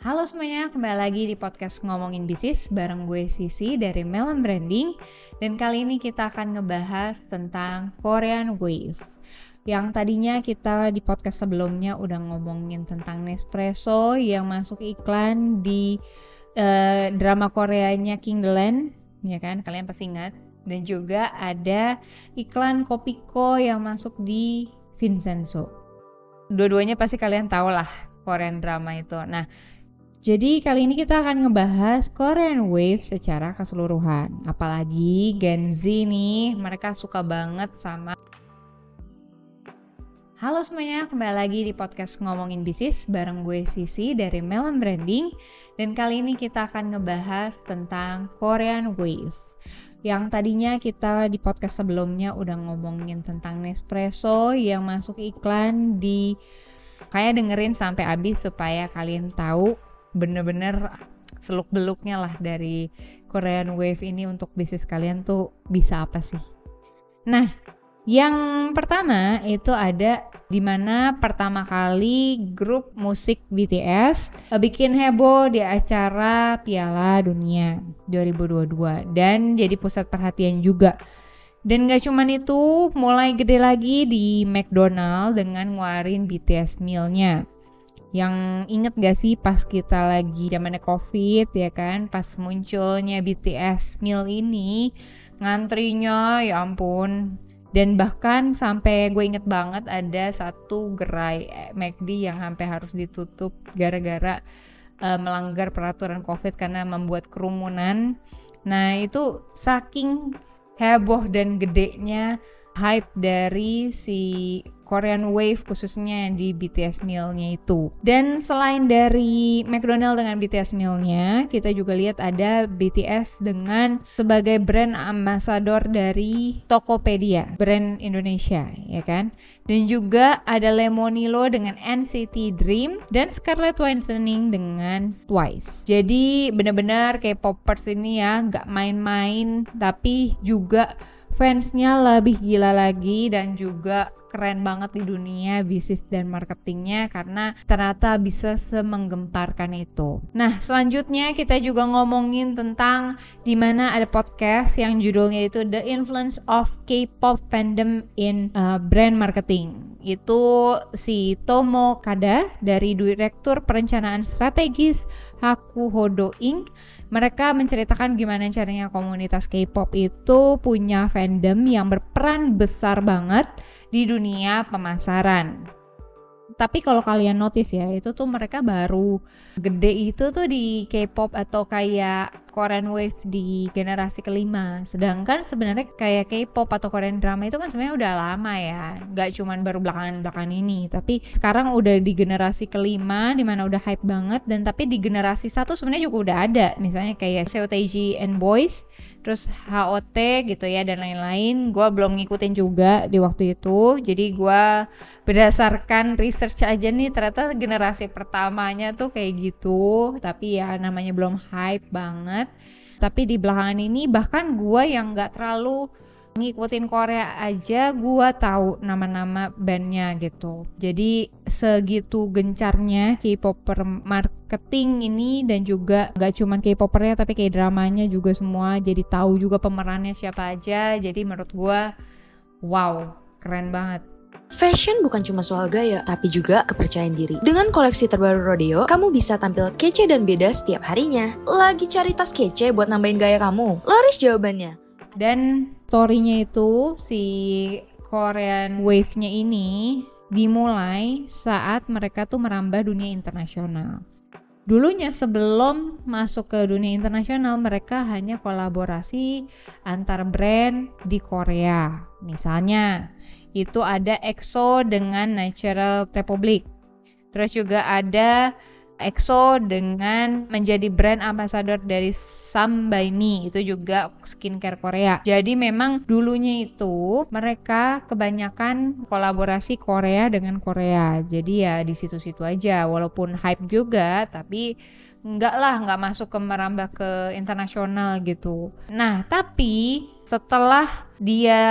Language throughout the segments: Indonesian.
Halo semuanya, kembali lagi di podcast Ngomongin Bisnis bareng gue Sisi dari Melon Branding. Dan kali ini kita akan ngebahas tentang Korean Wave. Yang tadinya kita di podcast sebelumnya udah ngomongin tentang Nespresso yang masuk iklan di uh, drama Koreanya King Glen ya kan? Kalian pasti ingat. Dan juga ada iklan Kopiko yang masuk di Vincenzo. Dua-duanya pasti kalian tahu lah Korean drama itu. Nah jadi kali ini kita akan ngebahas Korean Wave secara keseluruhan. Apalagi Gen Z nih, mereka suka banget sama Halo semuanya, kembali lagi di podcast Ngomongin Bisnis bareng gue Sisi dari Melon Branding dan kali ini kita akan ngebahas tentang Korean Wave yang tadinya kita di podcast sebelumnya udah ngomongin tentang Nespresso yang masuk iklan di kayak dengerin sampai habis supaya kalian tahu bener-bener seluk beluknya lah dari Korean Wave ini untuk bisnis kalian tuh bisa apa sih? Nah, yang pertama itu ada di mana pertama kali grup musik BTS bikin heboh di acara Piala Dunia 2022 dan jadi pusat perhatian juga. Dan gak cuman itu, mulai gede lagi di McDonald dengan ngeluarin BTS mealnya yang inget gak sih pas kita lagi zamannya covid ya kan? Pas munculnya BTS meal ini ngantrinya ya ampun. Dan bahkan sampai gue inget banget ada satu gerai eh, McD yang sampai harus ditutup gara-gara uh, melanggar peraturan covid karena membuat kerumunan. Nah itu saking heboh dan gedenya hype dari si Korean Wave khususnya di BTS mealnya itu. Dan selain dari McDonald dengan BTS mealnya, kita juga lihat ada BTS dengan sebagai brand ambassador dari Tokopedia, brand Indonesia, ya kan? Dan juga ada Lemonilo dengan NCT Dream dan Scarlett Whitening dengan Twice. Jadi benar-benar kayak popers ini ya, nggak main-main, tapi juga fansnya lebih gila lagi dan juga keren banget di dunia bisnis dan marketingnya karena ternyata bisa semenggemparkan itu. Nah selanjutnya kita juga ngomongin tentang di mana ada podcast yang judulnya itu The Influence of K-pop Fandom in uh, Brand Marketing. Itu si Tomo Kada dari Direktur Perencanaan Strategis Hakuhodo Inc. Mereka menceritakan gimana caranya komunitas K-pop itu punya fandom yang berperan besar banget di dunia pemasaran. Tapi kalau kalian notice ya, itu tuh mereka baru gede itu tuh di K-pop atau kayak Korean Wave di generasi kelima. Sedangkan sebenarnya kayak K-pop atau Korean drama itu kan sebenarnya udah lama ya. Gak cuman baru belakangan-belakangan ini. Tapi sekarang udah di generasi kelima di mana udah hype banget. Dan tapi di generasi satu sebenarnya juga udah ada. Misalnya kayak SeoTaiji and Boys terus HOT gitu ya dan lain-lain gue belum ngikutin juga di waktu itu jadi gue berdasarkan research aja nih ternyata generasi pertamanya tuh kayak gitu tapi ya namanya belum hype banget tapi di belakangan ini bahkan gue yang nggak terlalu ngikutin Korea aja gue tahu nama-nama bandnya gitu. Jadi segitu gencarnya K-popper marketing ini dan juga gak cuman K-poppernya tapi kayak dramanya juga semua. Jadi tahu juga pemerannya siapa aja. Jadi menurut gue wow keren banget Fashion bukan cuma soal gaya, tapi juga kepercayaan diri. Dengan koleksi terbaru Rodeo, kamu bisa tampil kece dan beda setiap harinya. Lagi cari tas kece buat nambahin gaya kamu? Laris jawabannya. Dan storynya itu si Korean Wave-nya ini dimulai saat mereka tuh merambah dunia internasional. Dulunya sebelum masuk ke dunia internasional mereka hanya kolaborasi antar brand di Korea. Misalnya itu ada EXO dengan Natural Republic. Terus juga ada EXO dengan menjadi brand ambassador dari Sam by Me itu juga skincare Korea. Jadi memang dulunya itu mereka kebanyakan kolaborasi Korea dengan Korea. Jadi ya di situ-situ aja walaupun hype juga tapi enggak lah nggak masuk ke merambah ke internasional gitu. Nah tapi setelah dia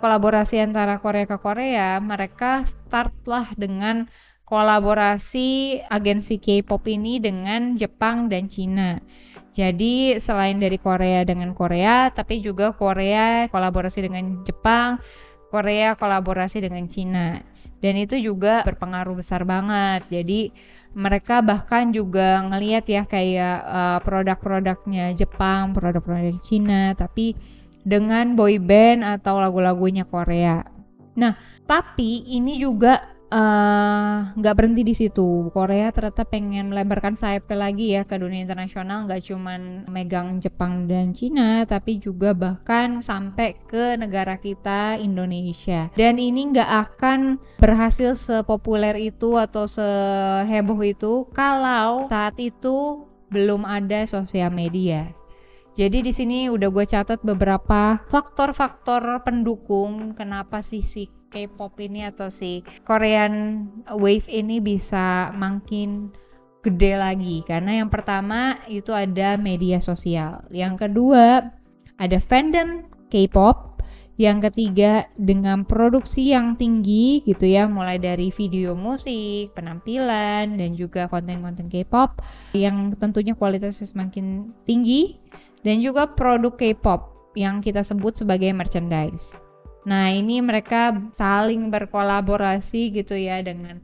kolaborasi antara Korea ke Korea mereka start lah dengan kolaborasi agensi K-pop ini dengan Jepang dan Cina. Jadi selain dari Korea dengan Korea, tapi juga Korea kolaborasi dengan Jepang, Korea kolaborasi dengan Cina. Dan itu juga berpengaruh besar banget. Jadi mereka bahkan juga ngelihat ya kayak uh, produk-produknya Jepang, produk-produk Cina, tapi dengan boy band atau lagu-lagunya Korea. Nah, tapi ini juga nggak uh, berhenti di situ. Korea ternyata pengen melebarkan sayapnya lagi ya ke dunia internasional, nggak cuman megang Jepang dan Cina, tapi juga bahkan sampai ke negara kita Indonesia. Dan ini nggak akan berhasil sepopuler itu atau seheboh itu kalau saat itu belum ada sosial media. Jadi di sini udah gue catat beberapa faktor-faktor pendukung kenapa sih si K-pop ini atau si Korean Wave ini bisa makin gede lagi karena yang pertama itu ada media sosial. Yang kedua ada fandom K-pop. Yang ketiga dengan produksi yang tinggi gitu ya, mulai dari video musik, penampilan dan juga konten-konten K-pop yang tentunya kualitasnya semakin tinggi dan juga produk K-pop yang kita sebut sebagai merchandise. Nah, ini mereka saling berkolaborasi gitu ya dengan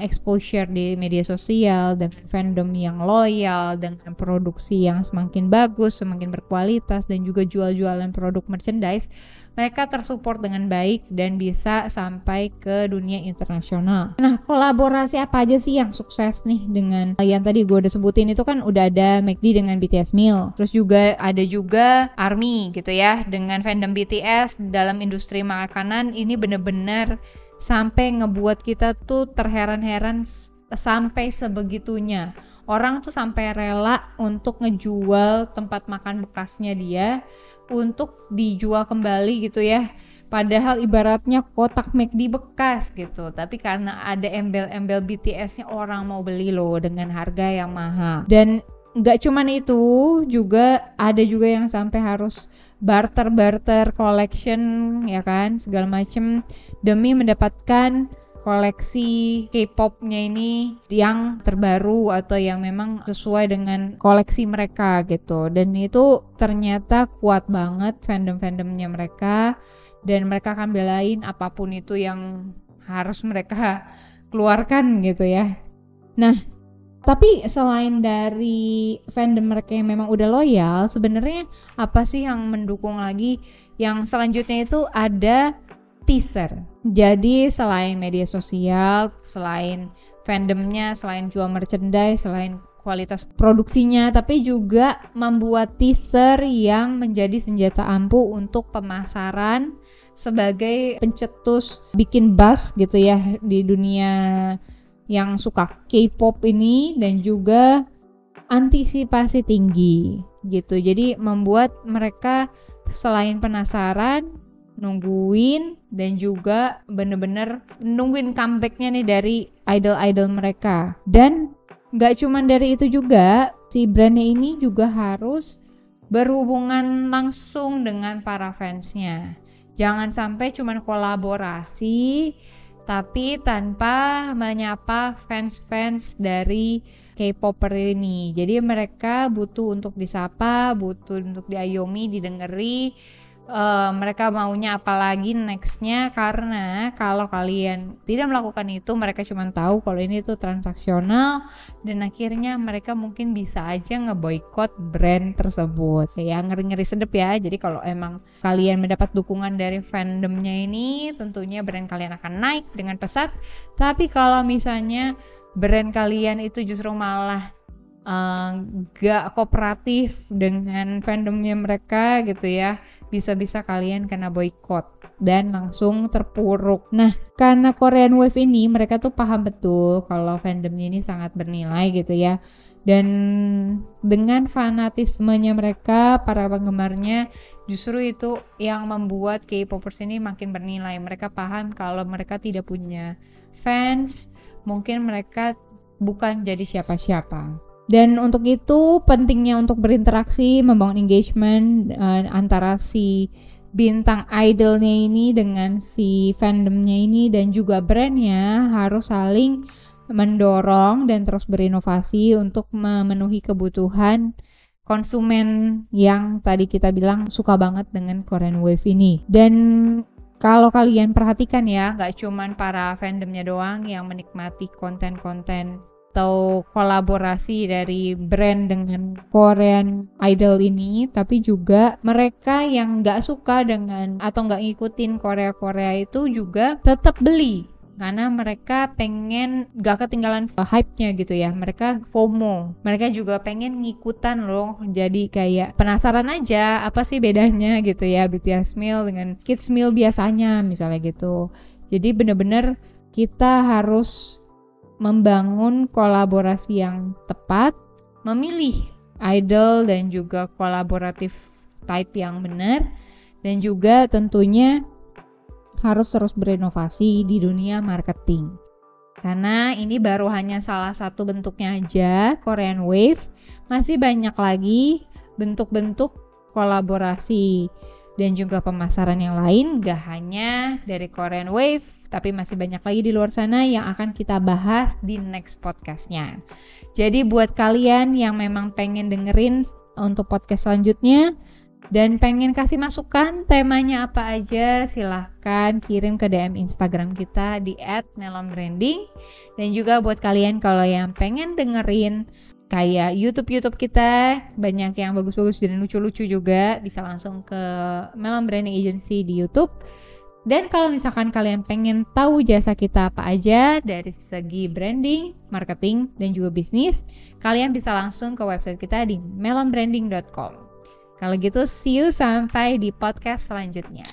exposure di media sosial dengan fandom yang loyal dengan produksi yang semakin bagus semakin berkualitas dan juga jual-jualan produk merchandise mereka tersupport dengan baik dan bisa sampai ke dunia internasional. Nah, kolaborasi apa aja sih yang sukses nih dengan yang tadi gue udah sebutin itu kan udah ada McD dengan BTS Meal. Terus juga ada juga ARMY gitu ya dengan fandom BTS dalam industri makanan ini bener-bener sampai ngebuat kita tuh terheran-heran sampai sebegitunya. Orang tuh sampai rela untuk ngejual tempat makan bekasnya dia untuk dijual kembali gitu ya. Padahal ibaratnya kotak McD bekas gitu, tapi karena ada embel-embel BTS-nya orang mau beli loh dengan harga yang mahal. Dan nggak cuman itu, juga ada juga yang sampai harus barter-barter collection ya kan segala macem demi mendapatkan koleksi K-popnya ini yang terbaru atau yang memang sesuai dengan koleksi mereka gitu. Dan itu ternyata kuat banget fandom-fandomnya mereka dan mereka akan belain apa pun itu yang harus mereka keluarkan gitu ya. Nah tapi selain dari fandom mereka yang memang udah loyal, sebenarnya apa sih yang mendukung lagi? Yang selanjutnya itu ada teaser. Jadi selain media sosial, selain fandomnya, selain jual merchandise, selain kualitas produksinya, tapi juga membuat teaser yang menjadi senjata ampuh untuk pemasaran sebagai pencetus bikin buzz gitu ya di dunia yang suka K-pop ini dan juga antisipasi tinggi gitu. Jadi membuat mereka selain penasaran, nungguin dan juga bener-bener nungguin comebacknya nih dari idol-idol mereka. Dan nggak cuma dari itu juga, si brandnya ini juga harus berhubungan langsung dengan para fansnya. Jangan sampai cuma kolaborasi tapi tanpa menyapa fans-fans dari K-popper ini. Jadi mereka butuh untuk disapa, butuh untuk diayomi, didengeri, uh, mereka maunya apalagi nextnya? Karena kalau kalian tidak melakukan itu mereka cuma tahu kalau ini tuh transaksional dan akhirnya mereka mungkin bisa aja ngeboikot brand tersebut. Ya ngeri-ngeri sedep ya. Jadi kalau emang kalian mendapat dukungan dari fandomnya ini tentunya brand kalian akan naik dengan pesat. Tapi kalau misalnya brand kalian itu justru malah uh, gak kooperatif dengan fandomnya mereka gitu ya bisa-bisa kalian kena boykot dan langsung terpuruk. Nah, karena Korean Wave ini mereka tuh paham betul kalau fandomnya ini sangat bernilai gitu ya. Dan dengan fanatismenya mereka, para penggemarnya justru itu yang membuat K-popers ini makin bernilai. Mereka paham kalau mereka tidak punya fans, mungkin mereka bukan jadi siapa-siapa. Dan untuk itu pentingnya untuk berinteraksi, membangun engagement uh, antara si bintang idolnya ini dengan si fandomnya ini dan juga brandnya harus saling mendorong dan terus berinovasi untuk memenuhi kebutuhan konsumen yang tadi kita bilang suka banget dengan Korean Wave ini. Dan kalau kalian perhatikan ya, nggak cuman para fandomnya doang yang menikmati konten-konten atau kolaborasi dari brand dengan Korean Idol ini, tapi juga mereka yang nggak suka dengan atau nggak ngikutin Korea-Korea itu juga tetap beli. Karena mereka pengen gak ketinggalan hype-nya gitu ya. Mereka FOMO. Mereka juga pengen ngikutan loh. Jadi kayak penasaran aja apa sih bedanya gitu ya BTS meal dengan kids meal biasanya misalnya gitu. Jadi bener-bener kita harus membangun kolaborasi yang tepat, memilih idol dan juga kolaboratif type yang benar, dan juga tentunya harus terus berinovasi di dunia marketing. Karena ini baru hanya salah satu bentuknya aja, Korean Wave. Masih banyak lagi bentuk-bentuk kolaborasi dan juga pemasaran yang lain gak hanya dari Korean Wave tapi masih banyak lagi di luar sana yang akan kita bahas di next podcastnya. Jadi buat kalian yang memang pengen dengerin untuk podcast selanjutnya dan pengen kasih masukan temanya apa aja silahkan kirim ke DM Instagram kita di @melonbranding. Dan juga buat kalian kalau yang pengen dengerin kayak YouTube YouTube kita banyak yang bagus-bagus dan lucu-lucu juga bisa langsung ke Melon Branding Agency di YouTube dan kalau misalkan kalian pengen tahu jasa kita apa aja dari segi branding, marketing, dan juga bisnis, kalian bisa langsung ke website kita di melonbranding.com. Kalau gitu, see you sampai di podcast selanjutnya.